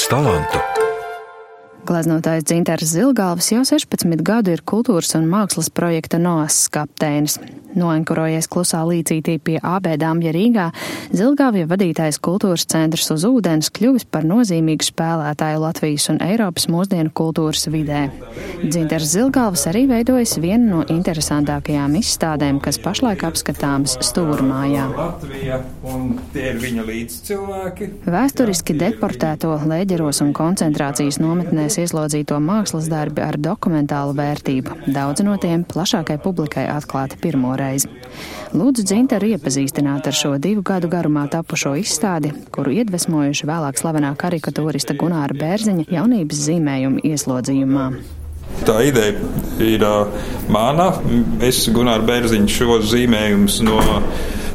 daudz talantu. Gleznotājs Dzinters Zilgāvis jau 16 gadu ir kultūras un mākslas projekta NOAS kapteinis. Noenkurojies klusā līcītī pie AB Dāmja Rīgā, Zilgāvja vadītais kultūras centrs uz ūdens kļuvis par nozīmīgu spēlētāju Latvijas un Eiropas mūsdienu kultūras vidē. Dzinters Zilgāvs arī veidojas viena no interesantākajām izstādēm, kas pašlaik apskatāmas stūrmājā. Vēsturiski deportēto lēģeros un koncentrācijas nometnēs ieslodzīto mākslas darbi ar dokumentālu vērtību. Daudz no tiem plašākai publikai atklāti pirmo reizi. Lūdzu Dzintaru iepazīstināt ar šo divu gadu garumā tapušo izstādi, kuru iedvesmojuši vēlāk slavenā karikatūrista Gunāra Bērziņa jaunības zīmējuma ieslodzījumā. Tā ideja ir uh, mana. Es, Gunārs Bērziņš, šos zīmējumus no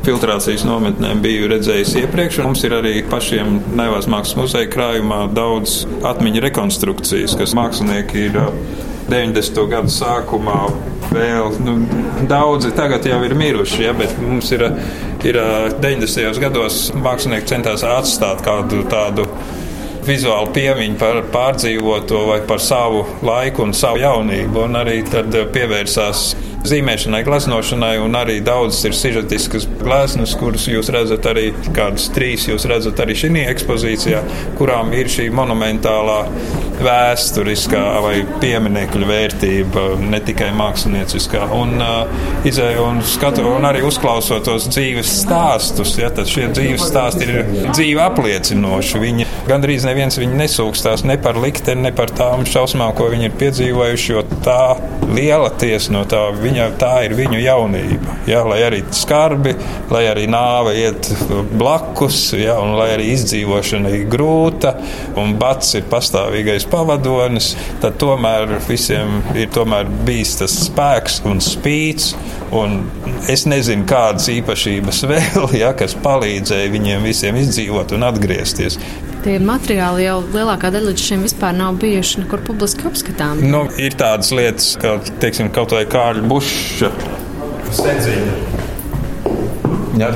filtrācijas nometnēm biju redzējis iepriekš. Mums ir arī pašiem Nevās mākslas muzeja krājumā daudz atmiņu rekonstrukcijas, kas mākslinieki ir 90. gadu sākumā vēl nu, daudzi tagad jau ir miruši, ja, bet mums ir, ir 90. gados mākslinieki centās atstāt kādu tādu vizuālu piemiņu par pārdzīvoto vai par savu laiku un savu jaunību, un arī tad pievērsās zīmēšanai, gleznošanai, un arī daudzas ir sižetiskas gleznas, kuras jūs redzat arī, kādas trīs jūs redzat arī šī ekspozīcijā, kurām ir šī monumentālā vēsturiskā vai pieminiekļu vērtība, ne tikai mākslinieciskā. Un, uh, izēju un skatu, un arī uzklausot tos dzīves stāstus, ja tad šie dzīves stāsti ir dzīve apliecinoši. Viņi gandrīz neviens viņu nesūkstās ne par likteni, ne par tām šausmām, ko viņi ir piedzīvojuši, jo tā liela tiesa no tā viņa viņa, tā ir viņu jaunība. Ja, lai arī skarbi, lai arī nāve iet blakus, ja, un lai arī izdzīvošana ir grūta, un bats ir pastāvīgais pavadonis, tad tomēr visiem ir tomēr bijis tas spēks un spīts. Un es nezinu, kādas īpašības vēl, ja, kas palīdzēja viņiem visiem izdzīvot un atgriezties. Tie materiāli jau lielākā daļa līdz šim vispār nav bijuši nekur publiski apskatāmi. Nu, ir tādas lietas, kā teiksim, kaut vai Kārļa Buša sedziņa. Jā,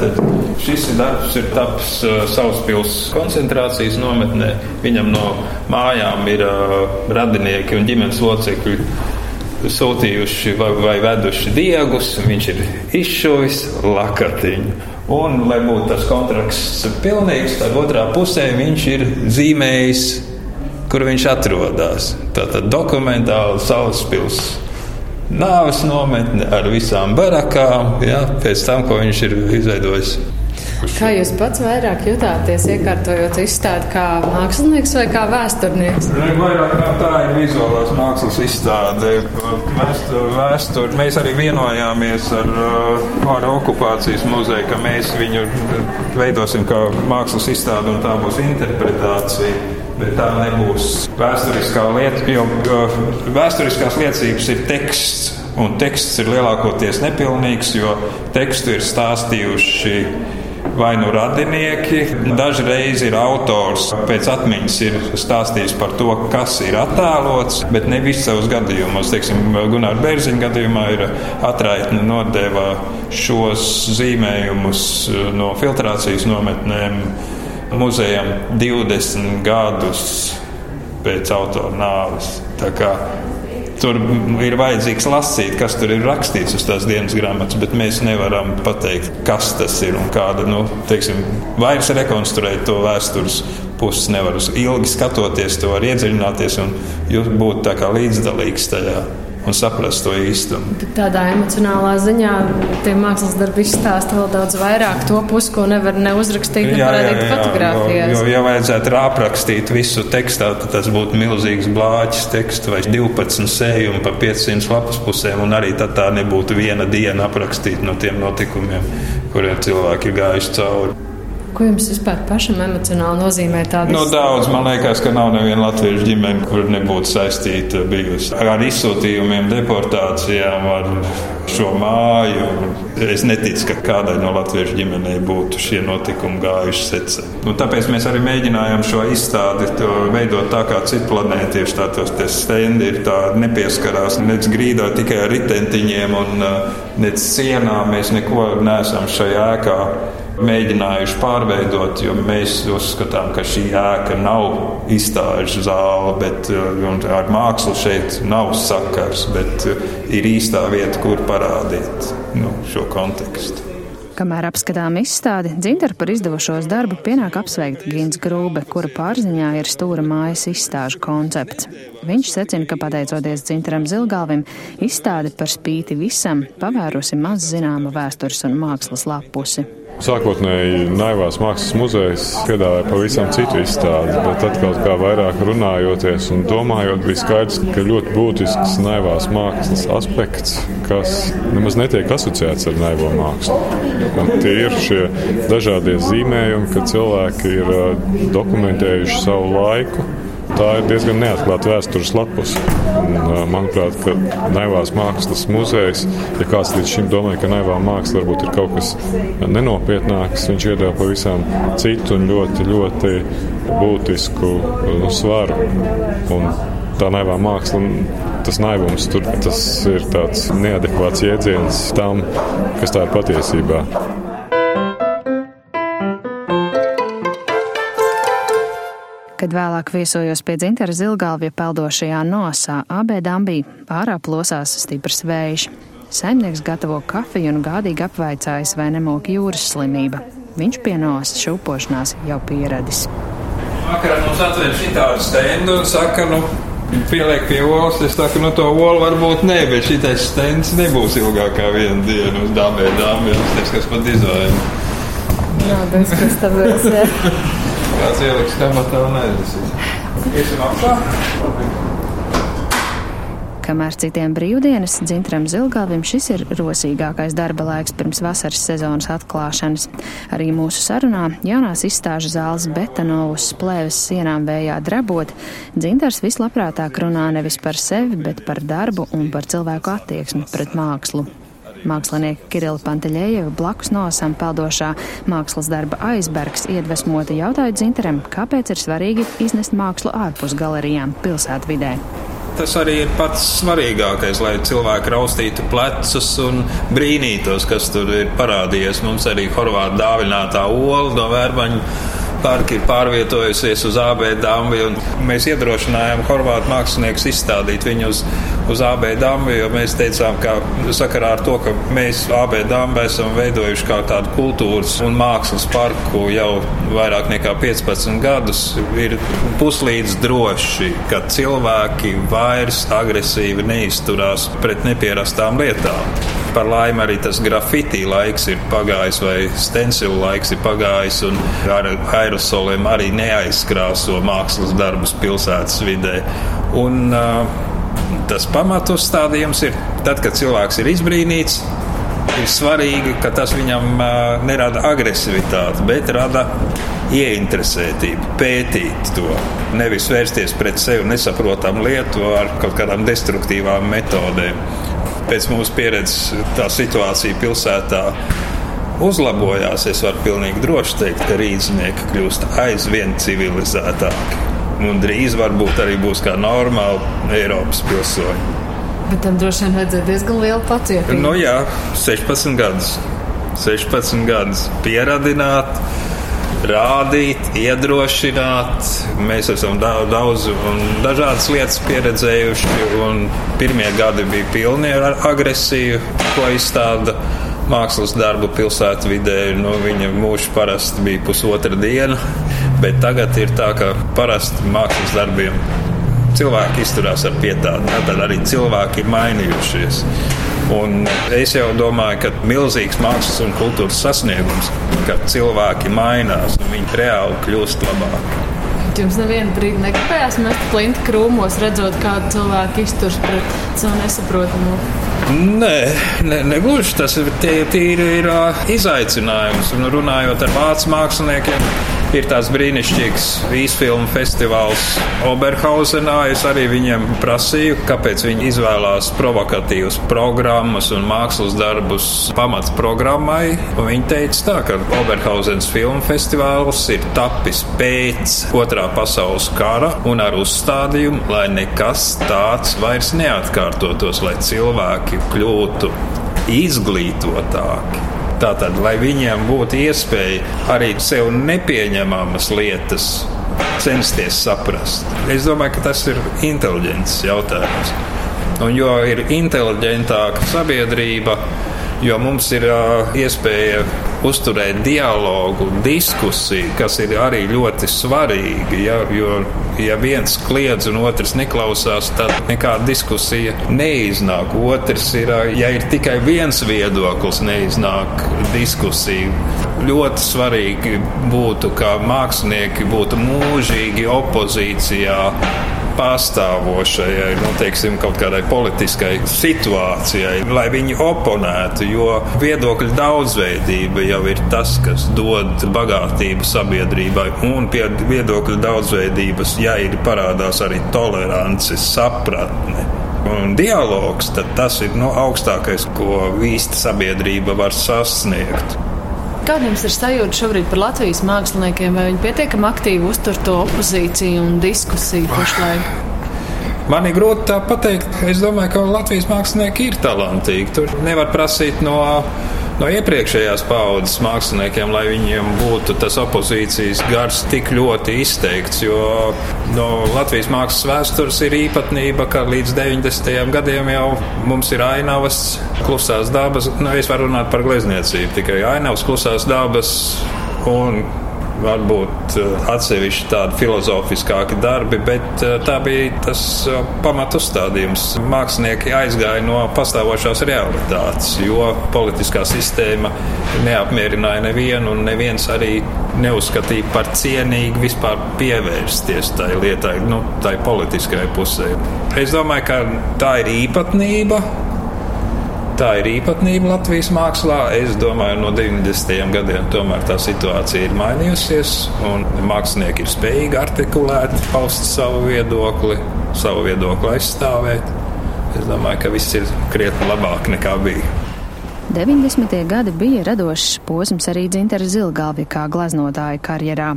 šis darbs ir tapis uh, Sauspils koncentrācijas nometnē. Viņam no mājām ir uh, radinieki un ģimenes locekļi sūtījuši vai, vai veduši diegus. Viņš ir izšuvis lakatiņu. Un, lai būtu tas kontrakts pilnīgs, tad otrā pusē viņš ir zīmējis, kur viņš atrodas. Tātad dokumentāli Salaspils nāves nometne ar visām barakām, ja, pēc tam, ko viņš ir izveidojis. Kā jūs pats vairāk jutāties, iekārtojot izstādi kā mākslinieks vai kā vēsturnieks? Ne, vairāk kā tā ir vizuālās mākslas izstāde. Vēstur, vēstur. Mēs arī vienojāmies ar, uh, ar okupācijas muzeju, ka mēs viņu veidosim kā mākslas izstādi un tā būs interpretācija. Bet tā nebūs vēsturiskā lieta, jo vēsturiskās liecības ir teksts. Un teksts ir lielākoties nepilnīgs, jo tekstu ir stāstījuši vai nu radinieki. Dažreiz ir autors pēc atmiņas ir stāstījis par to, kas ir attēlots, bet ne visos gadījumos. Teiksim, Gunārs Bērziņa gadījumā ir atraitne nodeva šos zīmējumus no filtrācijas nometnēm muzejam 20 gadus pēc autora nāves. Tur ir vajadzīgs lasīt, kas tur ir rakstīts uz tās dienas grāmatas, bet mēs nevaram pateikt, kas tas ir un kāda, nu, teiksim, vairs rekonstruēt to vēstures puses. Nevar ilgi skatoties, to var iedziļināties un būt līdzdalīgs tajā un saprast to īstumu. Tādā emocionālā ziņā tie mākslas darbi izstāsta vēl daudz vairāk to pusi, ko nevar ne uzrakstīt, ne parādīt fotografijās. Jo, jo, ja vajadzētu aprakstīt visu tekstā, tad tas būtu milzīgs blāķis teksts vai 12 sējumi pa 500 lapas pusēm, un arī tad tā nebūtu viena diena aprakstīt no tiem notikumiem, kuriem cilvēki ir gājuši cauri. Ko jums vispār pašam emocionāli nozīmē tāda? Nu, daudz, man liekas, ka nav neviena latviešu ģimene, kur nebūtu saistīta bijusi ar izsūtījumiem, deportācijām, ar šo māju. Es neticu, ka kādai no latviešu ģimenei būtu šie notikumi gājuši secē. Nu, tāpēc mēs arī mēģinājām šo izstādi veidot tā kā citu planētu. Tieši tādos stendi ir tā nepieskarās nec grīdā tikai ar ritentiņiem un uh, nec sienām. Mēs neko neesam šajā ēkā mēģinājuši pārveidot, jo mēs uzskatām, ka šī ēka nav izstāžu zāle, bet uh, ar mākslu šeit nav sakars, bet uh, ir īstā vieta, kur parādīt nu, šo kontekstu. Kamēr apskatām izstādi, dzintara par izdevušos darbu pienāk apsveikt Gins Grūbe, kura pārziņā ir stūra mājas izstāžu koncepts. Viņš secina, ka pateicoties dzintaram Zilgalvim, izstāde par spīti visam pavērusi maz zināma vēstures un mākslas lapusi. Sākotnēji Naivās mākslas muzejs piedāvāja pavisam citu izstādi, bet atkal kā vairāk runājoties un domājot, bija skaidrs, ka ļoti būtisks naivās mākslas aspekts, kas nemaz netiek asociēts ar naivo mākslu. Un tie ir šie dažādie zīmējumi, ka cilvēki ir dokumentējuši savu laiku tā ir diezgan neatklāta vēstures lapus. Manuprāt, naivās mākslas muzejs, ja kāds līdz šim domāja, ka naivā māksla varbūt ir kaut kas nenopietnāks, viņš iedeva pavisam citu un ļoti, ļoti būtisku nu, svaru. Un tā naivā māksla, tas naivums, tur, tas ir tāds neadekvāts jēdziens tam, kas tā ir patiesībā. Kad vēlāk viesojos pie dzintara zilgalvja peldošajā nosā, abē dambī ārā plosās stiprs vējš. Saimnieks gatavo kafiju un gādīgi apvaicājas, vai nemok jūras slimība. Viņš pie nosas šūpošanās jau pieradis. Vakarā mums atver šitādu stendu un saka, nu, pieliek pie olas. Es saku, nu, to olu varbūt nē, bet šitais stends nebūs ilgākā viena diena uz dabē dāmiem. Tas, kas pat izvēlē. Jā, bez kas tāpēc. Kāds ieliks kabatā un aiznesīs. Iesim apšā. Kamēr citiem brīvdienas, dzintram zilgalvim šis ir rosīgākais darba laiks pirms vasaras sezonas atklāšanas. Arī mūsu sarunā jaunās izstāžu zāles betonovas splēves sienām vējā drabot, dzintars vislabprātāk runā nevis par sevi, bet par darbu un par cilvēku attieksmi pret mākslu. Mākslinieka Kirila Panteļējeva blakus nosam peldošā mākslas darba aizbergs iedvesmota jautāja dzintaram, kāpēc ir svarīgi iznest mākslu ārpus galerijām pilsētvidē tas arī ir pats svarīgākais, lai cilvēki raustītu plecus un brīnītos, kas tur ir parādījies. Mums arī Horvāta dāvinātā ola no vērbaņa parka ir pārvietojusies uz AB dambi. Mēs iedrošinājām horvātu māksliniekus izstādīt viņu uz, uz AB dambi, jo mēs teicām, ka sakarā ar to, ka mēs AB dambi esam veidojuši kā tādu kultūras un mākslas parku jau vairāk nekā 15 gadus, ir puslīdz droši, ka cilvēki vairs agresīvi neizturās pret nepierastām lietām. Par laimi arī tas grafitī laiks ir pagājis, vai stencilu laiks ir pagājis, un ar aerosoliem arī neaizkrāso mākslas darbus pilsētas vidē. Un, uh, tas pamatustādījums ir tad, kad cilvēks ir izbrīnīts. Ir svarīgi, ka tas viņam uh, nerada agresivitāti, bet rada ieinteresētību, pētīt to. Nevis vērsties pret sevi nesaprotamu lietu ar kaut kādām destruktīvām metodēm pēc mūsu pieredzes tā situācija pilsētā uzlabojās. Es varu pilnīgi droši teikt, ka rīznieki kļūst aizvien civilizētāki. Un drīz varbūt arī būs kā normāli Eiropas pilsoņi. Bet tam droši vien vajadzēja diezgan liela pacietība. Nu, jā, 16 gadus. 16 gadus pieradināt, rādīt, iedrošināt. Mēs esam daudz un dažādas lietas pieredzējuši. Pirmie gadi bija pilni ar agresiju, ko izstāda mākslas darbu pilsētvidē. Nu, viņa mūžs parasti bija pusotra diena, bet tagad ir tā, ka parasti mākslas darbiem cilvēki izturās ar pietādu. Tad arī cilvēki ir mainījušies. Un es jau domāju, ka milzīgs mākslas un kultūras sasniegums, ka cilvēki mainās un viņi reāli kļūst labāki. Jums nevienu brīdi negribējās mest plinti krūmos, redzot, kāda cilvēka izturas pret savu nesaprotamu. Nē, ne, negluži tas ir tīri ir izaicinājums. Un runājot ar vācu māksliniekiem, Ir tāds brīnišķīgs īsfilmu festivāls Oberhausenā. Es arī viņiem prasīju, kāpēc viņi izvēlās provokatīvas programmas un mākslas darbus pamats programmai. Un viņi teica, tā, ka Oberhausenas filmu festivāls ir tapis pēc otrā pasaules kara un ar uzstādījumu, lai nekas tāds vairs neatkārtotos, lai cilvēki kļūtu izglītotāki Tātad, lai viņiem būtu iespēja arī sev nepieņemamas lietas censties saprast. Es domāju, ka tas ir inteliģents jautājums. Un jo ir inteliģentāka sabiedrība, jo mums ir uh, iespēja uzturēt dialogu, diskusiju, kas ir arī ļoti svarīgi. Ja, jo, ja viens kliedz un otrs neklausās, tad nekāda diskusija neiznāk. Otrs ir, ja ir tikai viens viedoklis, neiznāk diskusija. Ļoti svarīgi būtu, ka mākslinieki būtu mūžīgi opozīcijā pastāvošajai, nu, teiksim, kaut kādai politiskai situācijai, lai viņi oponētu, jo viedokļu daudzveidība jau ir tas, kas dod bagātību sabiedrībai, un pie viedokļu daudzveidības, ja ir parādās arī tolerance, sapratne. Un dialogs, tad tas ir nu, augstākais, ko īsta sabiedrība var sasniegt. Kāda jums ir sajūta šobrīd par Latvijas māksliniekiem? Vai viņi pietiekami aktīvi uztur to opozīciju un diskusiju pašlaik? Man ir grūti tā pateikt. Es domāju, ka Latvijas mākslinieki ir talantīgi. Tur nevar prasīt no no iepriekšējās paudzes māksliniekiem, lai viņiem būtu tas opozīcijas gars tik ļoti izteikts. Jo no Latvijas mākslas vēstures ir īpatnība, ka līdz 90. gadiem jau mums ir ainavas, klusās dabas. Nu, es varu runāt par glezniecību, tikai ainavas, klusās dabas un varbūt eh, atsevišķi tādi filozofiskāki darbi, bet eh, tā bija tas eh, pamatustādījums. Mākslinieki aizgāja no pastāvošās realitātes, jo politiskā sistēma neapmierināja nevienu, un neviens arī neuzskatīja par cienīgu vispār pievērsties tai lietai, nu, tai politiskajai pusē. Es domāju, ka tā ir īpatnība Tā ir īpatnība Latvijas mākslā. Es domāju, no 90. gadiem tomēr tā situācija ir mainījusies, un mākslinieki ir spējīgi artikulēt, paust savu viedokli, savu viedokli aizstāvēt. Es domāju, ka viss ir krietni labāk nekā bija. 90. gadi bija radošs posms arī Dzintara Zilgalvi kā gleznotāja karjerā.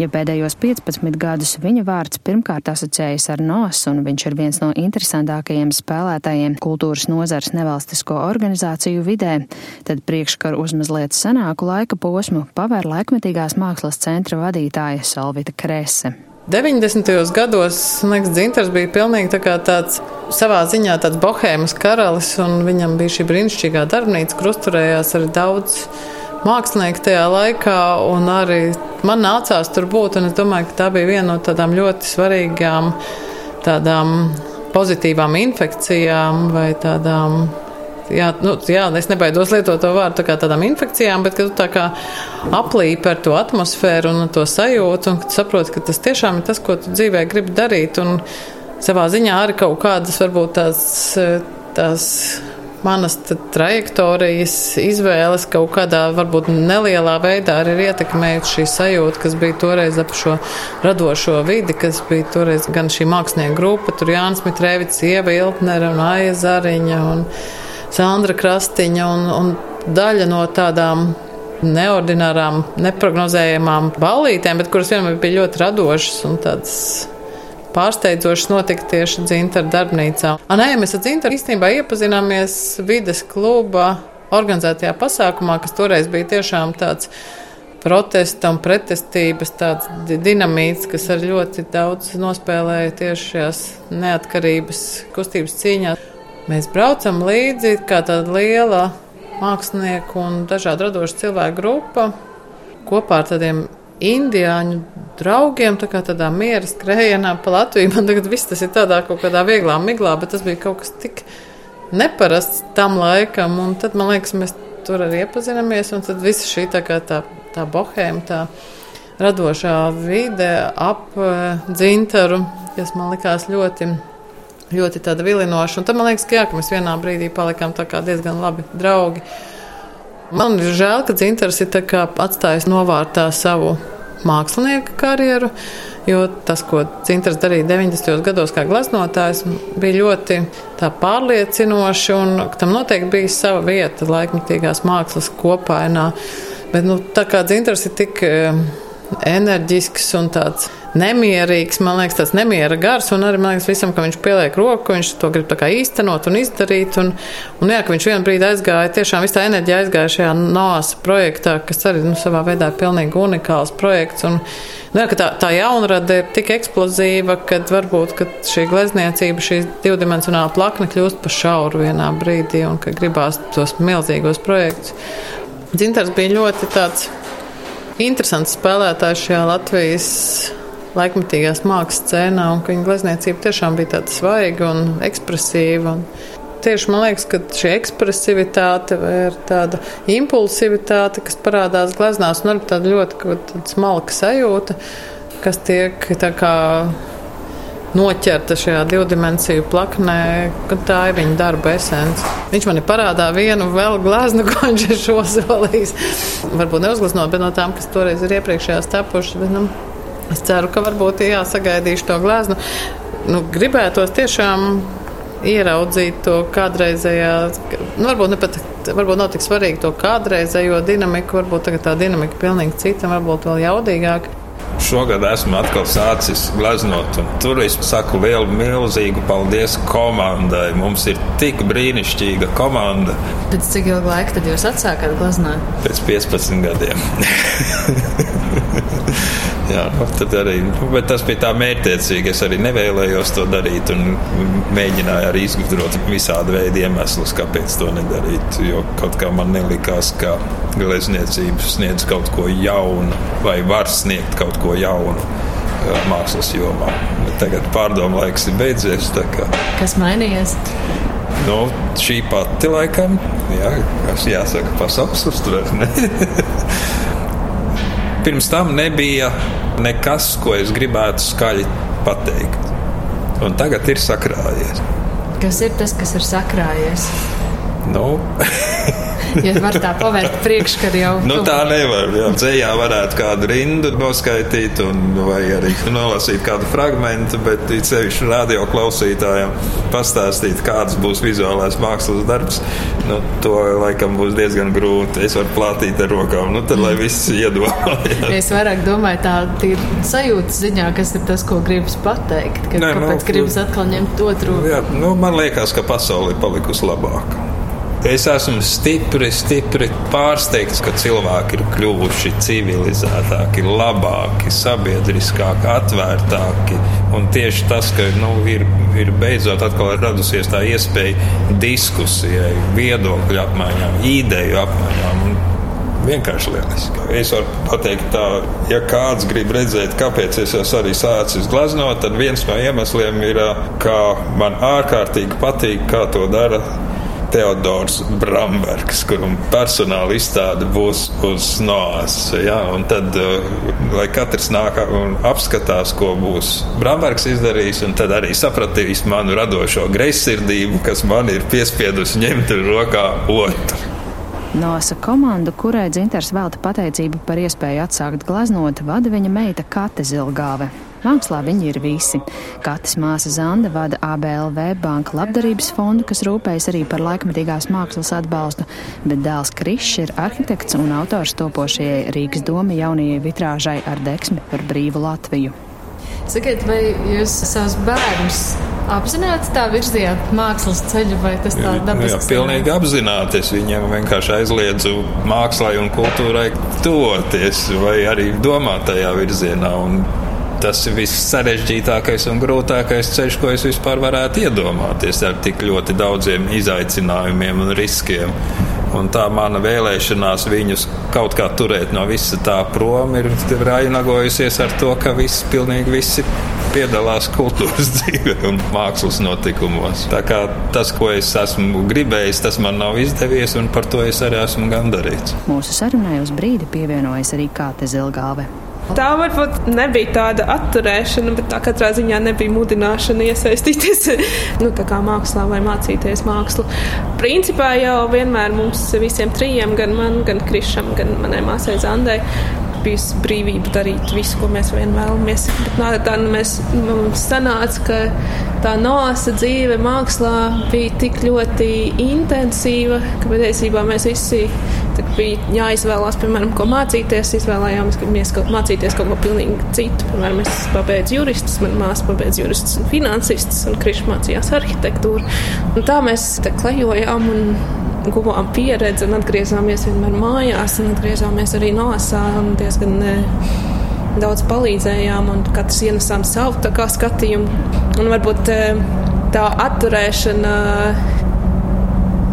Ja pēdējos 15 gadus viņa vārds pirmkārt asociējas ar NOS, un viņš ir viens no interesantākajiem spēlētājiem kultūras nozars nevalstisko organizāciju vidē, tad priekškaru uz mazliet senāku laika posmu pavēr laikmetīgās mākslas centra vadītāja Salvita Krese. 90. gados, man liekas, Dzintars bija pilnīgi tā tāds savā ziņā tāds bohēmas karalis, un viņam bija šī brīnišķīgā darbnīca, kur uzturējās arī daudz mākslinieku tajā laikā, un arī man nācās tur būt, un es domāju, ka tā bija viena no tādām ļoti svarīgām tādām pozitīvām infekcijām vai tādām jā, nu, jā, es nebaidos lietot to vārdu tā kā tādām infekcijām, bet ka tu tā kā aplīpi ar to atmosfēru un to sajūtu, un tu saproti, ka tas tiešām ir tas, ko tu dzīvē gribi darīt. Un savā ziņā arī kaut kādas varbūt tās. tās manas trajektorijas, izvēles kaut kādā varbūt nelielā veidā arī ir ietekmējusi šī sajūta, kas bija toreiz ap šo radošo vidi, kas bija toreiz gan šī mākslinieka grupa, tur Jānis Mitrēvits, Ieva Iltnera un Aija Zariņa. Un, Sandra Krastiņa un, un daļa no tādām neordinārām, neparedzējamām ballītēm, bet kuras vienmēr bija ļoti radošas un tādas pārsteidzošas notika tieši Dzintara darbnīcā. Nē, mēs ar Dzintaru īstenībā iepazināmies vides kluba organizētajā pasākumā, kas toreiz bija tiešām tāds protesta un pretestības tāds dinamīts, kas ar ļoti daudz nospēlēja tieši šajās neatkarības kustības cīņās. Mēs braucam līdzi kā tāda liela mākslinieku un dažādu radošu cilvēku grupa kopā ar tādiem indiāņu draugiem, tā kā tādā miera skrējienā pa Latviju. Man tagad viss tas ir tādā kaut kādā vieglā miglā, bet tas bija kaut kas tik neparasts tam laikam. Un tad, man liekas, mēs tur arī iepazināmies, un tad visa šī tā kā tā, tā bohēma, tā radošā vide ap uh, dzintaru, kas man likās ļoti ļoti tāda vilinoša. Un tad man liekas, ka, jā, ka mēs vienā brīdī palikām diezgan labi draugi. Man ir žēl, ka Dzintars ir atstājis novārtā savu mākslinieka karjeru, jo tas, ko Dzintars darīja 90. gados kā glaznotājs, bija ļoti pārliecinoši, un tam noteikti bija sava vieta laikmatīgās mākslas kopainā. Bet, nu, tā kā Dzintars ir tik enerģisks un tāds nemierīgs, man liekas, tas nemiera gars, un arī man liekas, visam, ka viņš pieliek roku, ka viņš to grib īstenot un izdarīt. Un, un jā, ka viņš vienu brīdi aizgāja, tiešām viss tā enerģija aizgāja šajā NASA projektā, kas arī nu, savā veidā ir pilnīgi unikāls projekts. Un, nu, jā, tā, tā jaunrada ir tik eksplozīva, ka varbūt ka šī glezniecība, šī divdimensionāla plakne kļūst pa šauru vienā brīdī un ka gribās tos milzīgos projektus. Dzintars bija ļoti tāds interesants spēlētājs šajā Latvijas laikmatīgās mākslas scēnā, un ka viņa glezniecība tiešām bija tāda svaiga un ekspresīva. Un tieši man liekas, ka šī ekspresivitāte vai tāda impulsivitāte, kas parādās gleznās, un arī tāda ļoti smalka sajūta, kas tiek kā noķerta šajā divdimensiju plaknē, ka tā ir viņa darba esence. Viņš man ir parādā vienu vēl glaznu, ko viņš ir šo solījis. Varbūt neuzgleznot, bet no tām, kas toreiz ir iepriekšējās tapušas. Bet, nu, Es ceru, ka varbūt jā, sagaidīšu to gleznu. Nu, gribētos tiešām ieraudzīt to kādreizējā, nu, varbūt ne pat, varbūt nav tik svarīgi to kādreizējo dinamiku, varbūt tagad tā dinamika pilnīgi cita, varbūt vēl jaudīgāka. Šogad esmu atkal sācis gleznot, un tur es saku lielu, milzīgu paldies komandai. Mums ir tik brīnišķīga komanda. Pēc cik ilga laika tad jūs atsākāt gleznot? Pēc 15 gadiem. Jā, nu, tad arī, bet tas bija tā mērķtiecīgi. Es arī nevēlējos to darīt un mēģināju arī izgudrot visādi veidi iemeslus, kāpēc to nedarīt. Jo kaut kā man nelikās, ka glezniecība sniedz kaut ko jaunu vai var sniegt kaut ko jaunu mākslas jomā. Bet tagad pārdomu laiks ir beidzies. Kas mainījies? Nu, šī pati laikam, jā, kas jāsaka, pasaules uztverē. Pirms tam nebija nekas, ko es gribētu skaļi pateikt. Un tagad ir sakrājies. Kas ir tas, kas ir sakrājies? Nu. ja var tā pavērt priekškaru jau. Nu, tā nevar. Jā. Dzējā varētu kādu rindu noskaitīt, un, vai arī nolasīt kādu fragment, bet it sevišķi radio klausītājiem pastāstīt, kāds būs vizuālais mākslas darbs. Nu, to laikam būs diezgan grūti. Es varu plātīt ar rokām, nu, tad lai viss iedomājas. es vairāk domāju tā ir sajūta ziņā, kas ir tas, ko gribas pateikt. Ka, Nē, kāpēc nu, gribas atkal ņemt otru? Jā, nu, man liekas, ka pasaule ir palikusi labāka. Es esmu stipri, stipri pārsteigts, ka cilvēki ir kļuvuši civilizētāki, labāki, sabiedriskāki, atvērtāki. Un tieši tas, ka nu, ir, ir beidzot atkal radusies tā iespēja diskusijai, viedokļu apmaiņām, ideju apmaiņām. Un vienkārši lieliski. Es varu pateikt, tā, ja kāds grib redzēt, kāpēc es esmu arī sācis glaznot, tad viens no iemesliem ir, ka man ārkārtīgi patīk, kā to dara Teodors Brambergs, kuram personāla izstāde būs uz Noas. Ja? Tad, eh, lai katrs nāk un apskatās, ko būs Brambergs izdarījis, un tad arī sapratīs manu radošo greizsirdību, kas man ir piespiedusi ņemt rokā otru. Nosa komandu, kurai dzintars velta pateicību par iespēju atsākt glaznot, vada viņa meita Kate Zilgāve. Mākslā viņi ir visi. Katrs māsa Zanda vada ABLV banka labdarības fondu, kas rūpējas arī par laikmetīgās mākslas atbalstu, bet dēls Krišs ir arhitekts un autors topošajai Rīgas doma jaunajai vitrāžai ar deksmi par brīvu Latviju. Sakiet, vai jūs savus bērnus apzināti tā virzījāt mākslas ceļu, vai tas tā dabiski? Jā, pilnīgi apzināti. Es viņiem vienkārši aizliedzu mākslai un kultūrai tuvoties vai arī domāt tajā virzienā. Un tas ir viss sarežģītākais un grūtākais ceļš, ko es vispār varētu iedomāties ar tik ļoti daudziem izaicinājumiem un riskiem. Un tā mana vēlēšanās viņus kaut kā turēt no visa tā prom ir rainagojusies ar to, ka viss, pilnīgi visi piedalās kultūras dzīvē un mākslas notikumos. Tā kā tas, ko es esmu gribējis, tas man nav izdevies, un par to es arī esmu gandarīts. Mūsu sarunai uz brīdi pievienojas arī Kāte Zilgāve. Tā varbūt nebija tāda atturēšana, bet tā katrā ziņā nebija mudināšana iesaistīties nu, mākslā vai mācīties mākslu. Principā jau vienmēr mums visiem trijiem, gan man, gan Krišam, gan manai māsai Zandai, bijusi brīvība darīt visu, ko mēs vien vēlamies. Bet nā, tā nu, mēs, mums sanāca, ka tā nāsa dzīve mākslā bija tik ļoti intensīva, ka patiesībā mēs visi bija jāizvēlās, piemēram, ko mācīties. Izvēlējāmies, ka mēs kaut mācīties kaut ko pilnīgi citu. Piemēram, es pabeidzu juristus, mana māsa pabeidz juristus un finansistus, un Krišs mācījās arhitektūru. Un tā mēs te klejojām un guvām pieredzi un atgriezāmies vienmēr mājās atgriezāmies arī nosā un diezgan eh, daudz palīdzējām un katrs ienesām savu skatījumu. Un varbūt eh, tā atturēšana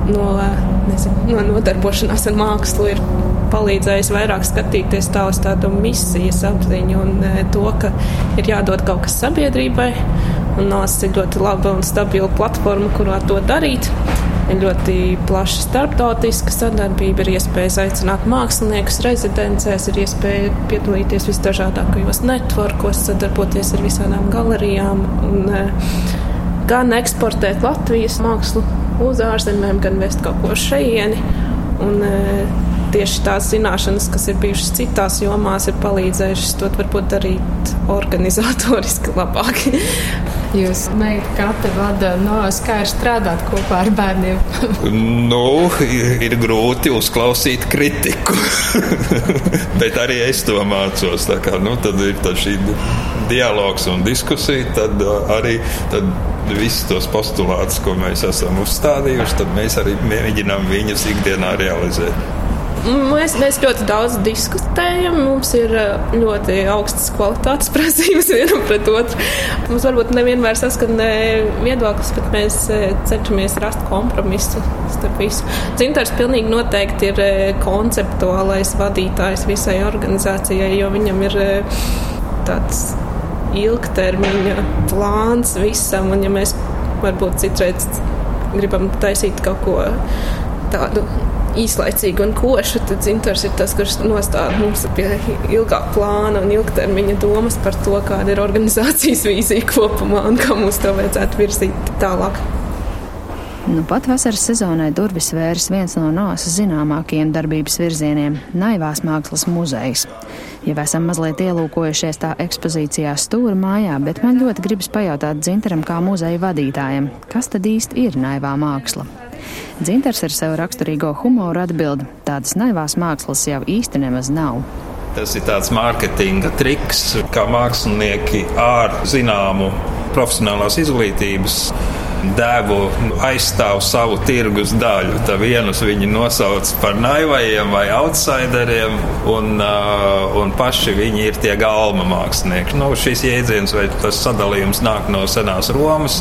no, nezinu, no nodarbošanās ar mākslu ir palīdzējis vairāk skatīties tā uz tādu misijas apziņu un to, ka ir jādod kaut kas sabiedrībai. Un ir ļoti laba un stabila platforma, kurā to darīt. Ir ļoti plaša starptautiska sadarbība, ir iespēja aicināt māksliniekus rezidencēs, ir iespēja piedalīties visdažādākajos networkos, sadarboties ar visādām galerijām un eh, gan eksportēt Latvijas mākslu uz ārzemēm, gan vest kaut ko šejieni. Un, eh, tieši tās zināšanas, kas ir bijušas citās jomās, ir palīdzējušas to varbūt darīt organizatoriski labāk. Jūs meita katra vada no kā ir strādāt kopā ar bērniem? nu, ir grūti uzklausīt kritiku, bet arī es to mācos. Tā kā, nu, tad ir tad šī dialogs un diskusija, tad uh, arī tad visus tos postulātus, ko mēs esam uzstādījuši, tad mēs arī mēģinām viņus ikdienā realizēt. Mēs, mēs ļoti daudz diskutējam. Mums ir eh, ļoti augstas kvalitātes prasības vienam pret otru. Mums varbūt nevienmēr saskan viedoklis, bet mēs eh, cenšamies rast kompromisu starp visu. Dzintars pilnīgi noteikti ir eh, konceptuālais vadītājs visai organizācijai, jo viņam ir tāds ilgtermiņa plāns visam. Un ja mēs varbūt citreiz gribam taisīt kaut ko tādu īslaicīgu un košu, tad dzintars ir tas, kurš nostāda mums pie ilgāka plāna un ilgtermiņa domas par to, kāda ir organizācijas vīzija kopumā un kā mums to vajadzētu virzīt tālāk. Nu, pat vasaras sezonai durvis vērs viens no nāsas zināmākajiem darbības virzieniem - naivās mākslas muzejs. Jau esam mazliet ielūkojušies tā ekspozīcijā stūra mājā, bet man ļoti gribas pajautāt dzintaram kā muzeja vadītājam, kas tad īsti ir naivā māksla? Dzintars ar sev raksturīgo humoru atbild: tādas naivās mākslas jau īsti nemaz nav. Tas ir tāds mārketinga triks, kā mākslinieki ar zināmu profesionālās izglītības devu aizstāv savu tirgus daļu. Tā vienus viņi nosauc par naivajiem vai outsideriem, un, uh, un paši viņi ir tie galma mākslinieki. Nu, šis jēdziens vai tas sadalījums nāk no senās Romas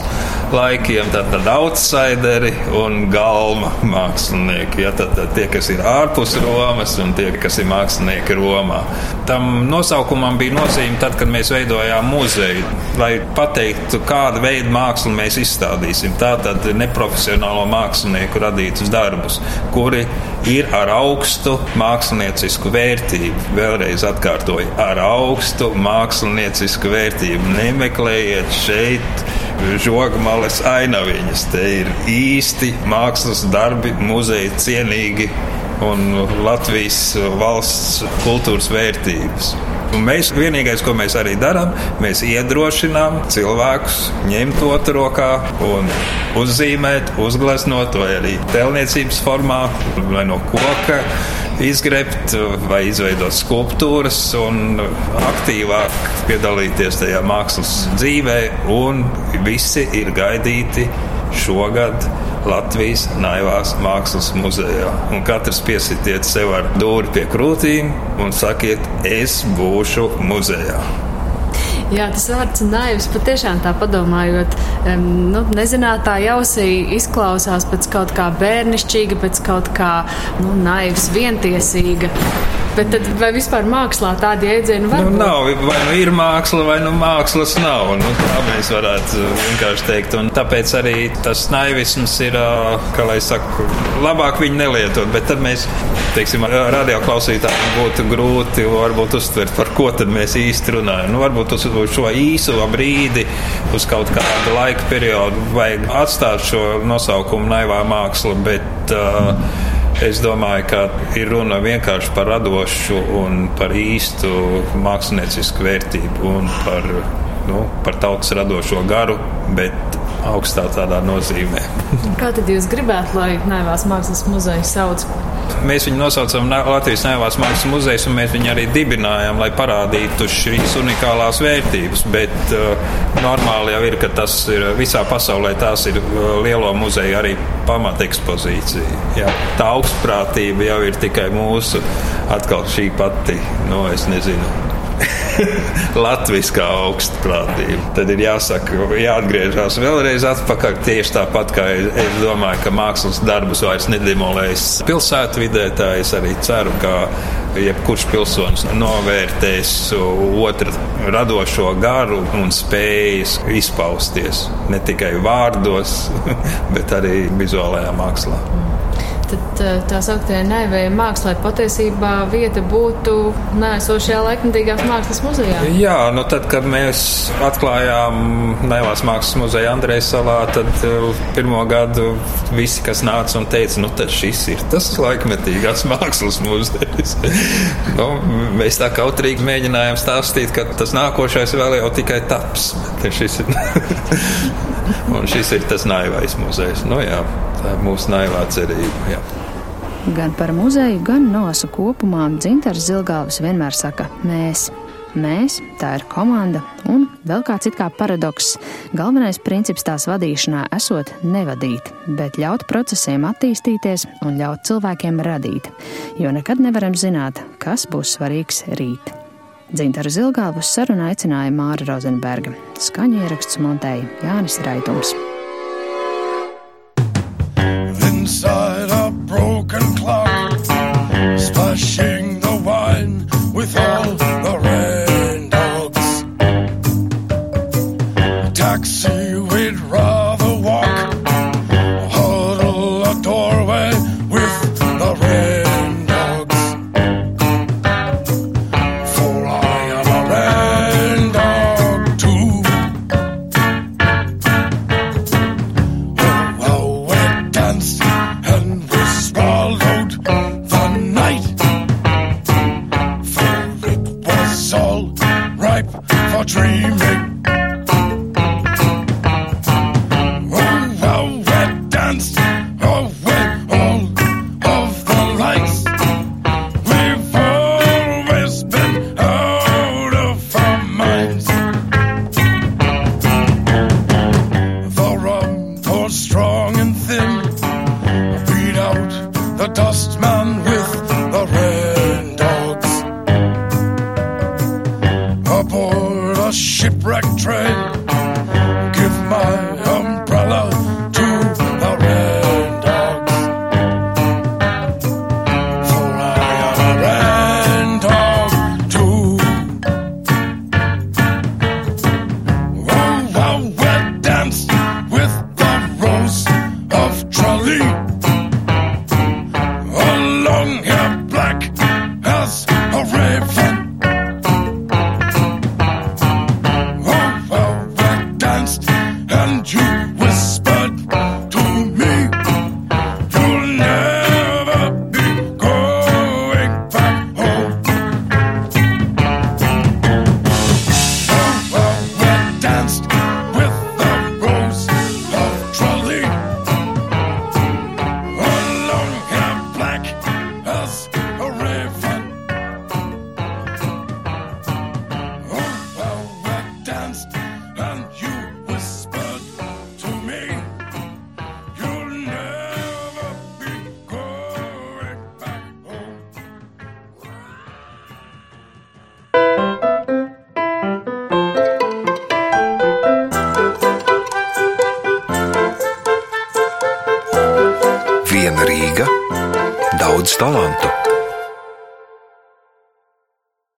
laikiem, tad, tad outsideri un galma mākslinieki. Ja, tad, tad tie, kas ir ārpus Romas un tie, kas ir mākslinieki Romā. Tam nosaukumam bija nozīme tad, kad mēs veidojām muzeju, lai pateiktu, kāda veida mākslu mēs izstādījām parādīsim. Tātad neprofesionālo mākslinieku radītus darbus, kuri ir ar augstu māksliniecisku vērtību. Vēlreiz atkārtoju, ar augstu māksliniecisku vērtību. Nemeklējiet šeit žogmales ainaviņas. Te ir īsti mākslas darbi, muzeja cienīgi un Latvijas valsts kultūras vērtības. Un mēs vienīgais, ko mēs arī darām, mēs iedrošinām cilvēkus ņemt otru rokā un uzzīmēt, uzgleznot vai arī tēlniecības formā vai no koka izgrebt vai izveidot skulptūras un aktīvāk piedalīties tajā mākslas dzīvē. Un visi ir gaidīti šogad Latvijas Naivās Mākslas muzejā. Un katrs piesitiet sev ar dūri pie krūtīm un sakiet, es būšu muzejā. Jā, tas vārds naivs patiešām tā padomājot, um, nu, nezinātāji ausī izklausās pēc kaut kā bērnišķīga, pēc kaut kā nu, naivs, vientiesīga. Bet tad, vai vispār mākslā tāda jēdziena var nu, būt? Nav, vai nu ir māksla, vai nu mākslas nav. Nu, tā mēs varētu vienkārši teikt. Un tāpēc arī tas naivisms ir, kā lai saka, labāk viņu nelietot. Bet tad mēs, teiksim, radioklausītājiem būtu grūti varbūt uztvert, par ko tad mēs īsti runājam. Nu, varbūt uz šo īso brīdi, uz kaut kādu laika periodu vajag atstāt šo nosaukumu naivā māksla. Bet, uh, Es domāju, ka ir runa vienkārši par radošu un par īstu māksliniecisku vērtību un par, nu, par tautas radošo garu, bet augstā tādā nozīmē. Kā tad jūs gribētu, lai Naivās mākslas muzeja sauc? Mēs viņu nosaucam Latvijas Naivās mākslas muzejs, un mēs viņu arī dibinājām, lai parādītu šīs unikālās vērtības. Bet uh, normāli jau ir, ka tas ir visā pasaulē, tās ir uh, lielo muzeju arī pamatekspozīcija. Jā. Tā augstprātība jau ir tikai mūsu atkal šī pati, nu, es nezinu latviskā augstprātība. Tad ir jāsaka, jāatgriežas vēlreiz atpakaļ. Tieši tāpat kā es domāju, ka mākslas darbus vairs nedemolēs pilsētvidē, tā es arī ceru, ka jebkurš pilsonis novērtēs otru radošo garu un spējas izpausties ne tikai vārdos, bet arī vizuālajā mākslā tad tā sauktajai naivajai mākslai patiesībā vieta būtu nēsošajā laikmatīgās mākslas muzejā? Jā, nu tad, kad mēs atklājām naivās mākslas muzeju Andrejas salā, tad eh, pirmo gadu visi, kas nāca un teica, nu tad šis ir tas laikmetīgās mākslas muzejs. nu, mēs tā kautrīgi mēģinājām stāstīt, ka tas nākošais vēl jau tikai taps. Šis ir, un šis ir tas naivais muzejs. Nu, jā. Tā ir mūsu naivā cerība. Jā. Gan par muzeju, gan nosu kopumā Dzintars Zilgāvis vienmēr saka mēs. Mēs, tā ir komanda, un vēl kāds it kā paradoks. Galvenais princips tās vadīšanā esot nevadīt, bet ļaut procesiem attīstīties un ļaut cilvēkiem radīt, jo nekad nevaram zināt, kas būs svarīgs rīt. Dzintaru Zilgāvus sarunu aicināja Māra Rozenberga. Skaņu ieraksts montēja Jānis Raitums. Inside a broken clock, Viena